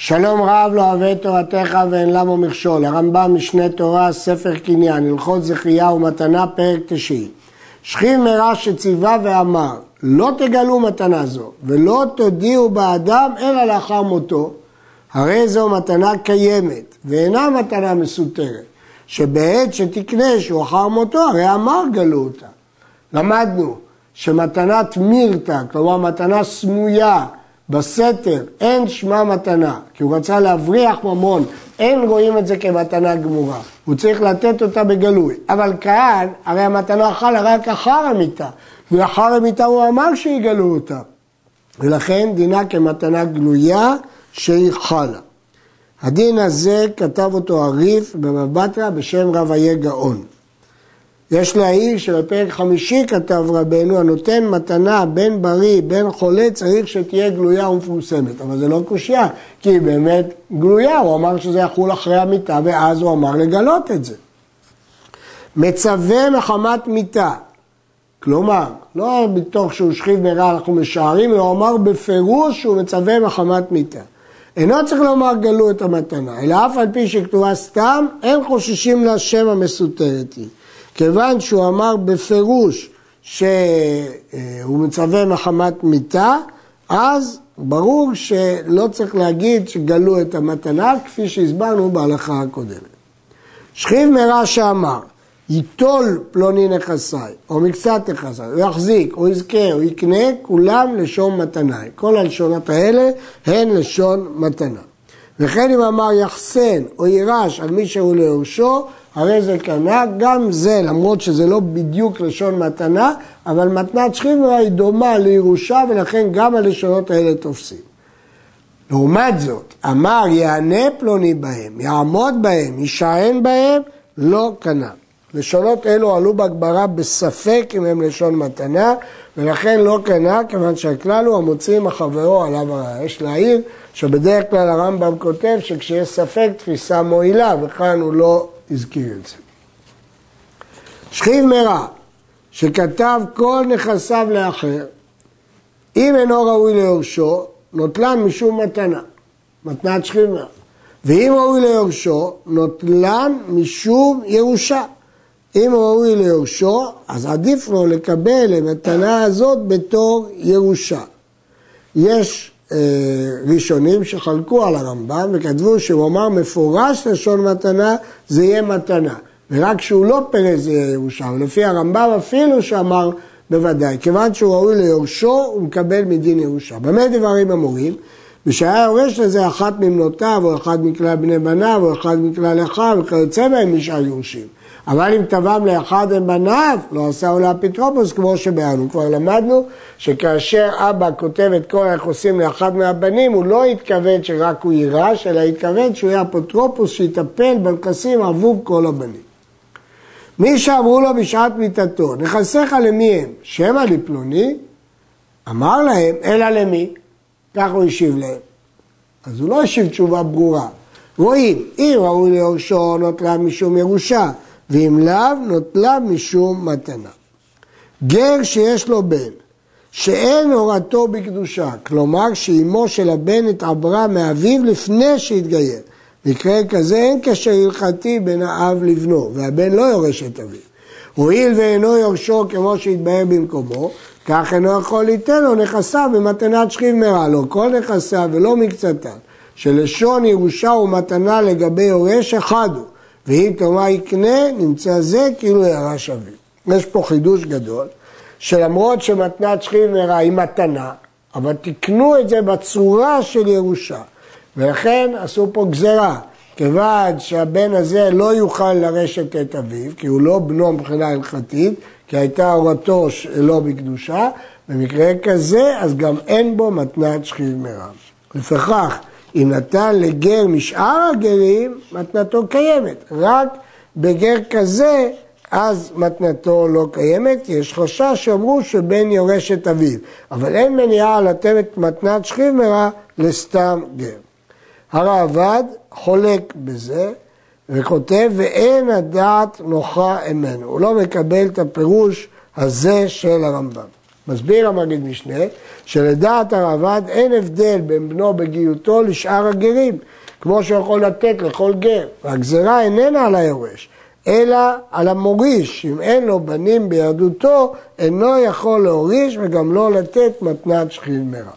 שלום רב לא אוהב את תורתך ואין למו מכשול. הרמב"ם משנה תורה, ספר קניין, הלכות זכייה ומתנה, פרק תשעי. שכיב מרע שציווה ואמר, לא תגלו מתנה זו, ולא תודיעו באדם אלא לאחר מותו, הרי זו מתנה קיימת, ואינה מתנה מסותרת, שבעת שתקנה שהוא אחר מותו, הרי אמר גלו אותה. למדנו שמתנת מירתא, כלומר מתנה סמויה, בסתר, אין שמה מתנה, כי הוא רצה להבריח ממון, אין רואים את זה כמתנה גמורה, הוא צריך לתת אותה בגלוי. אבל כאן, הרי המתנה חלה רק אחר המיטה, ואחר המיטה הוא אמר שיגלו אותה. ולכן דינה כמתנה גלויה שהיא חלה. הדין הזה כתב אותו הריף בבא בשם רב איה גאון. יש להעיר שבפרק חמישי כתב רבנו, הנותן מתנה בין בריא, בין חולה, צריך שתהיה גלויה ומפורסמת. אבל זה לא קושייה, כי היא באמת גלויה, הוא אמר שזה יחול אחרי המיטה, ואז הוא אמר לגלות את זה. מצווה מחמת מיתה, כלומר, לא מתוך שהוא שכיב מרע אנחנו משערים, הוא אמר בפירוש שהוא מצווה מחמת מיתה. אינו צריך לומר גלו את המתנה, אלא אף על פי שכתובה סתם, אין חוששים לה שם המסותרת היא. כיוון שהוא אמר בפירוש שהוא מצווה מחמת מיתה, אז ברור שלא צריך להגיד שגלו את המתנה, כפי שהסברנו בהלכה הקודמת. שכיב מרע שאמר, ייטול פלוני נכסיי, או מקצת נכסיי, הוא יחזיק, או יזכה, או יקנה, כולם לשון מתנה. כל הלשונות האלה הן לשון מתנה. וכן אם אמר יחסן או יירש על מי שהוא ליורשו, הרי זה קנה, גם זה, למרות שזה לא בדיוק לשון מתנה, אבל מתנת שכיברה היא דומה לירושה, ולכן גם הלשונות האלה תופסים. לעומת זאת, אמר יענה פלוני בהם, יעמוד בהם, יישען בהם, לא קנה. לשונות אלו עלו בהגברה בספק אם הם לשון מתנה, ולכן לא קנה, כיוון שהכלל הוא המוציא מחברו עליו הרע. יש להעיר שבדרך כלל הרמב"ם כותב שכשיש ספק תפיסה מועילה, וכאן הוא לא הזכיר את זה. שכיב מרע, שכתב כל נכסיו לאחר, אם אינו ראוי ליורשו, נוטלן משום מתנה, מתנת שכיב מרע. ואם ראוי ליורשו, נוטלן משום ירושה. אם ראוי ליורשו, אז עדיף לו לקבל המתנה הזאת בתור ירושה. יש ראשונים שחלקו על הרמב"ם וכתבו שהוא אמר מפורש לשון מתנה, זה יהיה מתנה. ורק כשהוא לא פירש זה יהיה ירושה. ולפי הרמב"ם אפילו שאמר בוודאי, כיוון שהוא ראוי ליורשו, הוא מקבל מדין ירושה. במה דברים אמורים? ושהיה יורש לזה אחת ממנותיו, או אחד מכלל בני בניו, או אחד מכלל אחיו, וכיוצא בהם משאר יורשים. אבל אם טבעם לאחד הם בניו, לא עשהו לאפיטרופוס כמו שבאנו. כבר למדנו שכאשר אבא כותב את כל היחסים לאחד מהבנים, הוא לא התכוון שרק הוא יירש, אלא התכוון שהוא יהיה אפוטרופוס שיטפל בנכסים עבור כל הבנים. מי שאמרו לו בשעת מיתתו, נכסיך למי הם? שמא לפלוני? אמר להם, אלא למי? כך הוא השיב להם. אז הוא לא השיב תשובה ברורה. רואים, אם ראוי ליורשו נותרה משום ירושה, ואם לאו נוטלה משום מתנה. גר שיש לו בן, שאין הורתו בקדושה, כלומר שאימו של הבן התעברה מאביו לפני שהתגייר. מקרה כזה אין קשר הלכתי בין האב לבנו, והבן לא יורש את אביו. הואיל ואינו יורשו כמו שהתבהר במקומו, כך אינו יכול ליתן לו נכסיו במתנת שכיב מרע לו, כל נכסיו ולא מקצתן, שלשון ירושה ומתנה לגבי יורש אחד הוא. ואם תאמר יקנה, נמצא זה כאילו ירש אביו. יש פה חידוש גדול, שלמרות שמתנת שכיב מרע היא מתנה, אבל תקנו את זה בצורה של ירושה. ולכן עשו פה גזרה, כיוון שהבן הזה לא יוכל לרשת את אביו, כי הוא לא בנו מבחינה הלכתית, כי הייתה הורתו שלא בקדושה, במקרה כזה, אז גם אין בו מתנת שכיב מרע. לפיכך, אם נתן לגר משאר הגרים, מתנתו קיימת. רק בגר כזה, אז מתנתו לא קיימת, כי יש חשש שאמרו שבן יורש את אביו. אבל אין מניעה לתת את מתנת שכיב מרע לסתם גר. הרעב"ד חולק בזה וכותב, ואין הדעת נוחה ממנו. הוא לא מקבל את הפירוש הזה של הרמב"ם. מסביר המגיד משנה, שלדעת הרב"ד אין הבדל בין בנו בגיותו לשאר הגרים, כמו שהוא יכול לתת לכל גר, והגזרה איננה על היורש, אלא על המוריש, אם אין לו בנים ביהדותו, אינו יכול להוריש וגם לא לתת מתנת שכיב מרע.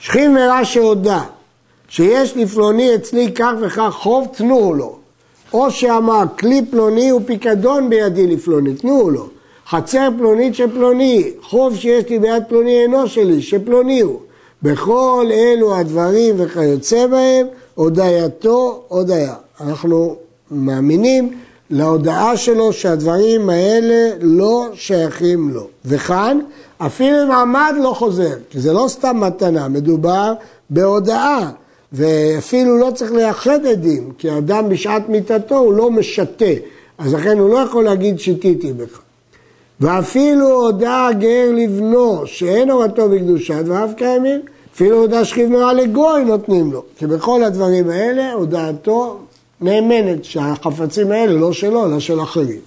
שכיב מרע שהודה שיש לפלוני אצלי כך וכך חוב, תנו לו. או שאמר, כלי פלוני הוא פיקדון בידי לפלוני, תנו לו. חצר פלונית של פלוני, חוב שיש לי ביד פלוני אינו שלי, שפלוני הוא. בכל אלו הדברים וכיוצא בהם, הודייתו הודיה. אנחנו מאמינים להודעה שלו שהדברים האלה לא שייכים לו. וכאן, אפילו אם עמד לא חוזר, כי זה לא סתם מתנה, מדובר בהודעה. ואפילו לא צריך לייחד עדים, כי אדם בשעת מיתתו הוא לא משתה, אז לכן הוא לא יכול להגיד שיתיתי בך. ואפילו הודה הגר לבנו שאין הורתו בקדושה, דבריו קיימים, אפילו הודה שכיב מרע לגוי נותנים לו, כי בכל הדברים האלה הודעתו נאמנת שהחפצים האלה לא שלו, אלא של אחרים.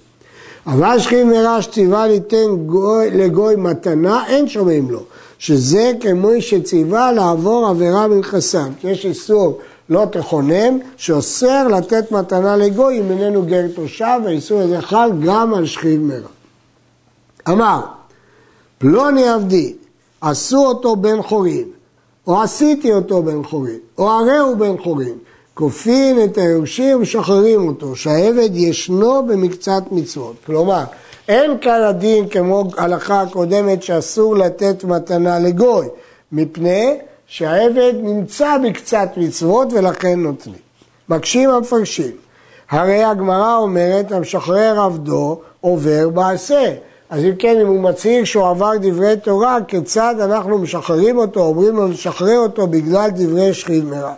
אבל שכיב מרע שציווה ליתן גוי, לגוי מתנה, אין שומעים לו. שזה כמו שציווה לעבור עבירה מנכסיו. כי יש איסור לא תכונן, שאוסר לתת מתנה לגוי אם איננו גר תושב, והאיסור הזה חל גם על שכיב מרע. אמר, פלוני עבדי, עשו אותו בן חורין, או עשיתי אותו בן חורין, או הרי הוא בן חורין, כופין את היורשים ומשחררים אותו, שהעבד ישנו במקצת מצוות. כלומר, אין כאן הדין כמו הלכה הקודמת שאסור לתת מתנה לגוי, מפני שהעבד נמצא בקצת מצוות ולכן נותנים. מקשים המפרשים, הרי הגמרא אומרת המשחרר עבדו עובר בעשה. אז אם כן, אם הוא מצהיר שהוא עבר דברי תורה, כיצד אנחנו משחררים אותו, אומרים לו לשחרר אותו בגלל דברי שכיב מרע.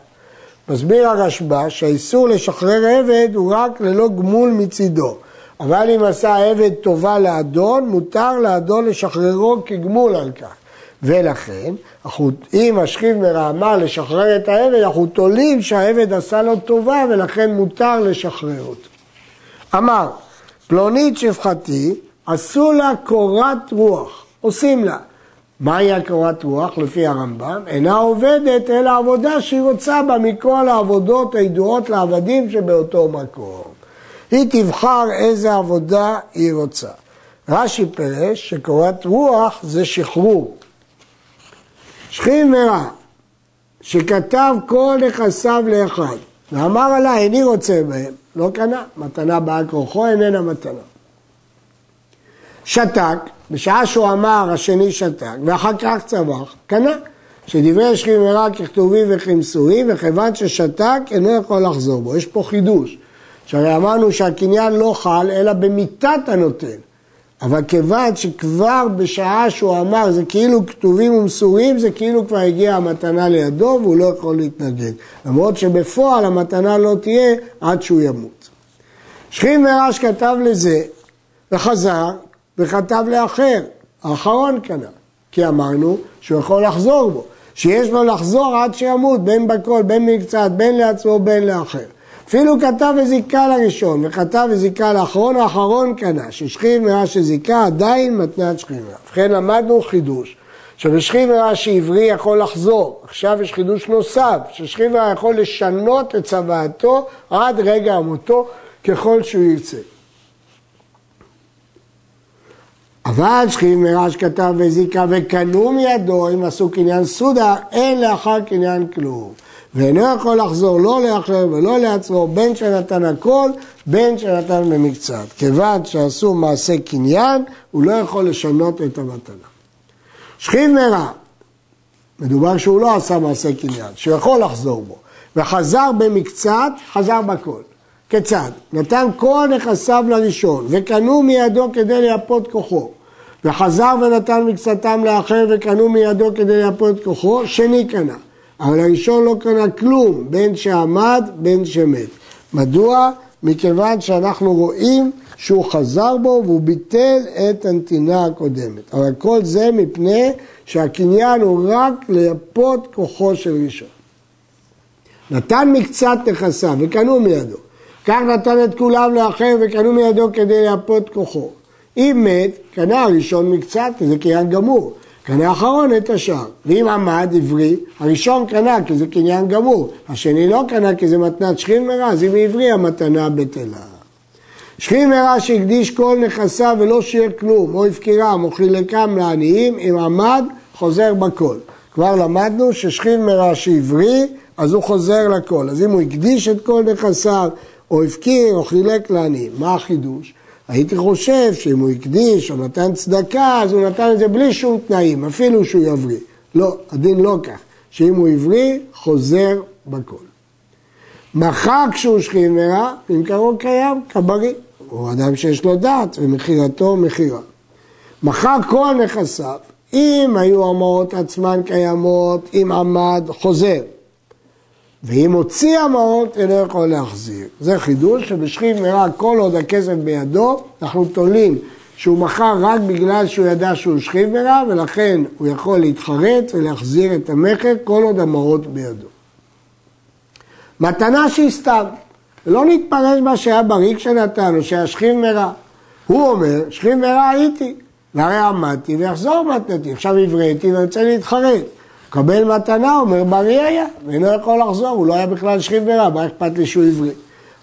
מסביר הרשב"א שהאיסור לשחרר עבד הוא רק ללא גמול מצידו. אבל אם עשה עבד טובה לאדון, מותר לאדון לשחררו כגמול על כך. ולכן, אם השכיב מרעמה לשחרר את העבד, אנחנו תולים שהעבד עשה לו טובה ולכן מותר לשחרר אותו. אמר, פלונית שפחתי, עשו לה קורת רוח, עושים לה. מהי הקורת רוח לפי הרמב"ם? אינה עובדת אלא עבודה שהיא רוצה בה מכל העבודות הידועות לעבדים שבאותו מקום. היא תבחר איזה עבודה היא רוצה. רש"י פירש שקורת רוח זה שחרור. שכיב מרע, שכתב כל נכסיו לאחד, ואמר עליי איני רוצה בהם, לא קנה, מתנה בעל כורחו איננה מתנה. שתק, בשעה שהוא אמר השני שתק, ואחר כך צבח, קנה. שדברי שכיב מרע ככתובים וכמסורים, וכיוון ששתק אינו יכול לחזור בו. יש פה חידוש. שהרי אמרנו שהקניין לא חל אלא במיתת הנותן. אבל כיוון שכבר בשעה שהוא אמר זה כאילו כתובים ומסורים, זה כאילו כבר הגיעה המתנה לידו והוא לא יכול להתנגד. למרות שבפועל המתנה לא תהיה עד שהוא ימות. שכין מרש כתב לזה וחזר וכתב לאחר, האחרון קנה, כי אמרנו שהוא יכול לחזור בו, שיש לו לחזור עד שימות, בין בכל, בין מקצת, בין לעצמו, בין לאחר. אפילו כתב וזיכה לראשון וכתב וזיכה לאחרון, האחרון קנה, ששכיב מרע שזיכה עדיין מתנת שכיב מרע. ובכן למדנו חידוש, שבשכיב מרע שעברי יכול לחזור. עכשיו יש חידוש נוסף, ששכיב מרע יכול לשנות את צוואתו עד רגע מותו ככל שהוא ירצה. אבל שכיב מרע שכתב וזיכה וקנו מידו, אם עשו קניין סודה, אין לאחר קניין כלום. ואינו יכול לחזור לא לאחר ולא לעצמו, בין שנתן הכל, בין שנתן במקצת. כיוון שעשו מעשה קניין, הוא לא יכול לשנות את המתנה. שכיב מרע, מדובר שהוא לא עשה מעשה קניין, שהוא יכול לחזור בו, וחזר במקצת, חזר בכל. כיצד? נתן כל נכסיו לראשון, וקנו מידו כדי לייפות כוחו. וחזר ונתן מקצתם לאחר וקנו מידו כדי לייפות כוחו, שני קנה. אבל הראשון לא קנה כלום, בין שעמד בין שמת. מדוע? מכיוון שאנחנו רואים שהוא חזר בו והוא ביטל את הנתינה הקודמת. אבל כל זה מפני שהקניין הוא רק לייפות כוחו של ראשון. נתן מקצת נכסיו וקנו מידו. כך נתן את כולם לאחר וקנו מידו כדי לייפות כוחו. אם מת, קנה הראשון מקצת, כי זה קניין גמור. קנה האחרון את השאר. ואם עמד עברי, הראשון קנה כי זה קניין גמור, השני לא קנה כי זה מתנת שכיב מרע, אז אם עברי המתנה בטלה. שכיב מרע שהקדיש כל נכסיו ולא שיער כלום, או הפקירם או חילקם לעניים, אם עמד, חוזר בכל. כבר למדנו ששכיב מרע שעברי, אז הוא חוזר לכל. אז אם הוא הקדיש את כל נכסיו, או הפקיר, או חילק לעניים, מה החידוש? הייתי חושב שאם הוא הקדיש או נתן צדקה, אז הוא נתן את זה בלי שום תנאים, אפילו שהוא יבריא. לא, הדין לא כך, שאם הוא עברי, חוזר בכל. מחר כשהוא שכיב מרע, ממכרו קיים כבריא. הוא אדם שיש לו דעת, ומכירתו מכירה. מחר כל נכסיו, אם היו המעות עצמן קיימות, אם עמד, חוזר. ואם הוציא המעות, אינו יכול להחזיר. זה חידוש שבשכיב מרע כל עוד הכסף בידו, אנחנו תולים שהוא מכר רק בגלל שהוא ידע שהוא שכיב מרע, ולכן הוא יכול להתחרט ולהחזיר את המכר כל עוד המעות בידו. מתנה שהיא סתם, לא נתפרש מה שהיה בריק שנתנו, שהיה שכיב מרע. הוא אומר, שכיב מרע הייתי, והרי עמדתי ויחזור מתנתי, עכשיו הבראתי ואני רוצה להתחרט. קבל מתנה, אומר בריא היה, ואינו יכול לחזור, הוא לא היה בכלל שכיב מרע, מה אכפת לי שהוא עברי?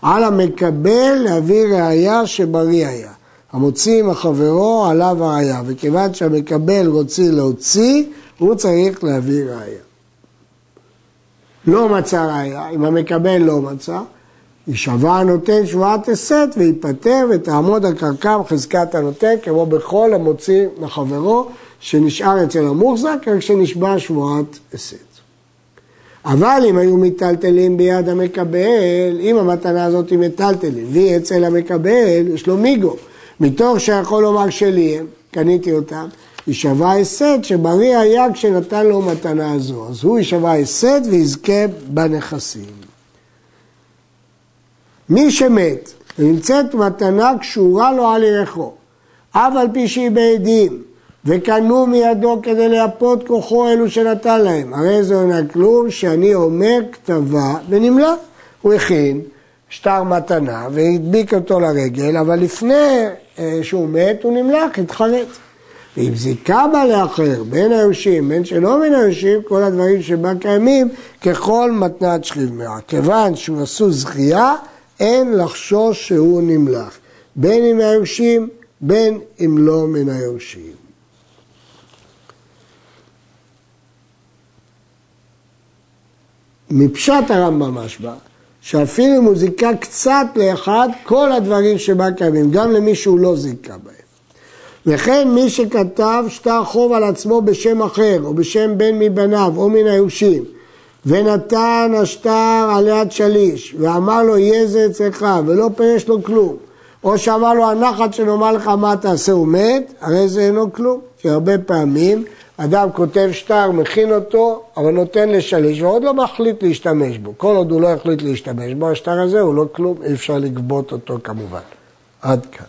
על המקבל להביא ראייה שבריא היה. המוציא מחברו עליו ראייה, וכיוון שהמקבל רוצה להוציא, הוא צריך להביא ראייה. לא מצא ראייה, אם המקבל לא מצא, יישבע הנותן שבועת הסת וייפטר ותעמוד על קרקע חזקת הנותן כמו בכל המוציא מחברו שנשאר אצל המוחזק רק שנשבע שבועת הסת. אבל אם היו מיטלטלים ביד המקבל, אם המתנה הזאת היא מיטלטלים והיא אצל המקבל, יש לו מיגו. מתוך שיכול לומר שלי קניתי אותם, יישבע הסד שבריא היה כשנתן לו מתנה זו. אז הוא יישבע הסד ויזכה בנכסים. מי שמת ונמצאת מתנה קשורה לו על ירחו, אף על פי שהיא בעדים, וקנו מידו כדי לייפות כוחו אלו שנתן להם, הרי זה אינה כלום שאני אומר כתבה ונמלא. הוא הכין שטר מתנה והדביק אותו לרגל, אבל לפני אה, שהוא מת הוא נמלח, התחרט. ואם זיכה בה לאחר, בין היורשים, בין שלא בין היורשים, כל הדברים שבה קיימים, ככל מתנת שכיב מרע. כיוון שהוא עשו זכייה, אין לחשוש שהוא נמלח, בין אם היורשים, בין אם לא מן היורשים. מפשט הרמב"ם משמע, שאפילו אם הוא זיכה קצת לאחד, כל הדברים שבה קיימים, גם למי שהוא לא זיכה בהם. וכן מי שכתב שטר חוב על עצמו בשם אחר, או בשם בן מבניו, או מן היורשים, ונתן השטר על יד שליש, ואמר לו יהיה זה אצלך, ולא פירש לו כלום, או שאמר לו הנחת שנאמר לך מה תעשה הוא מת, הרי זה אינו כלום, כי הרבה פעמים אדם כותב שטר, מכין אותו, אבל נותן לשליש, ועוד לא מחליט להשתמש בו. כל עוד הוא לא החליט להשתמש בו, השטר הזה הוא לא כלום, אי אפשר לגבות אותו כמובן. עד כאן.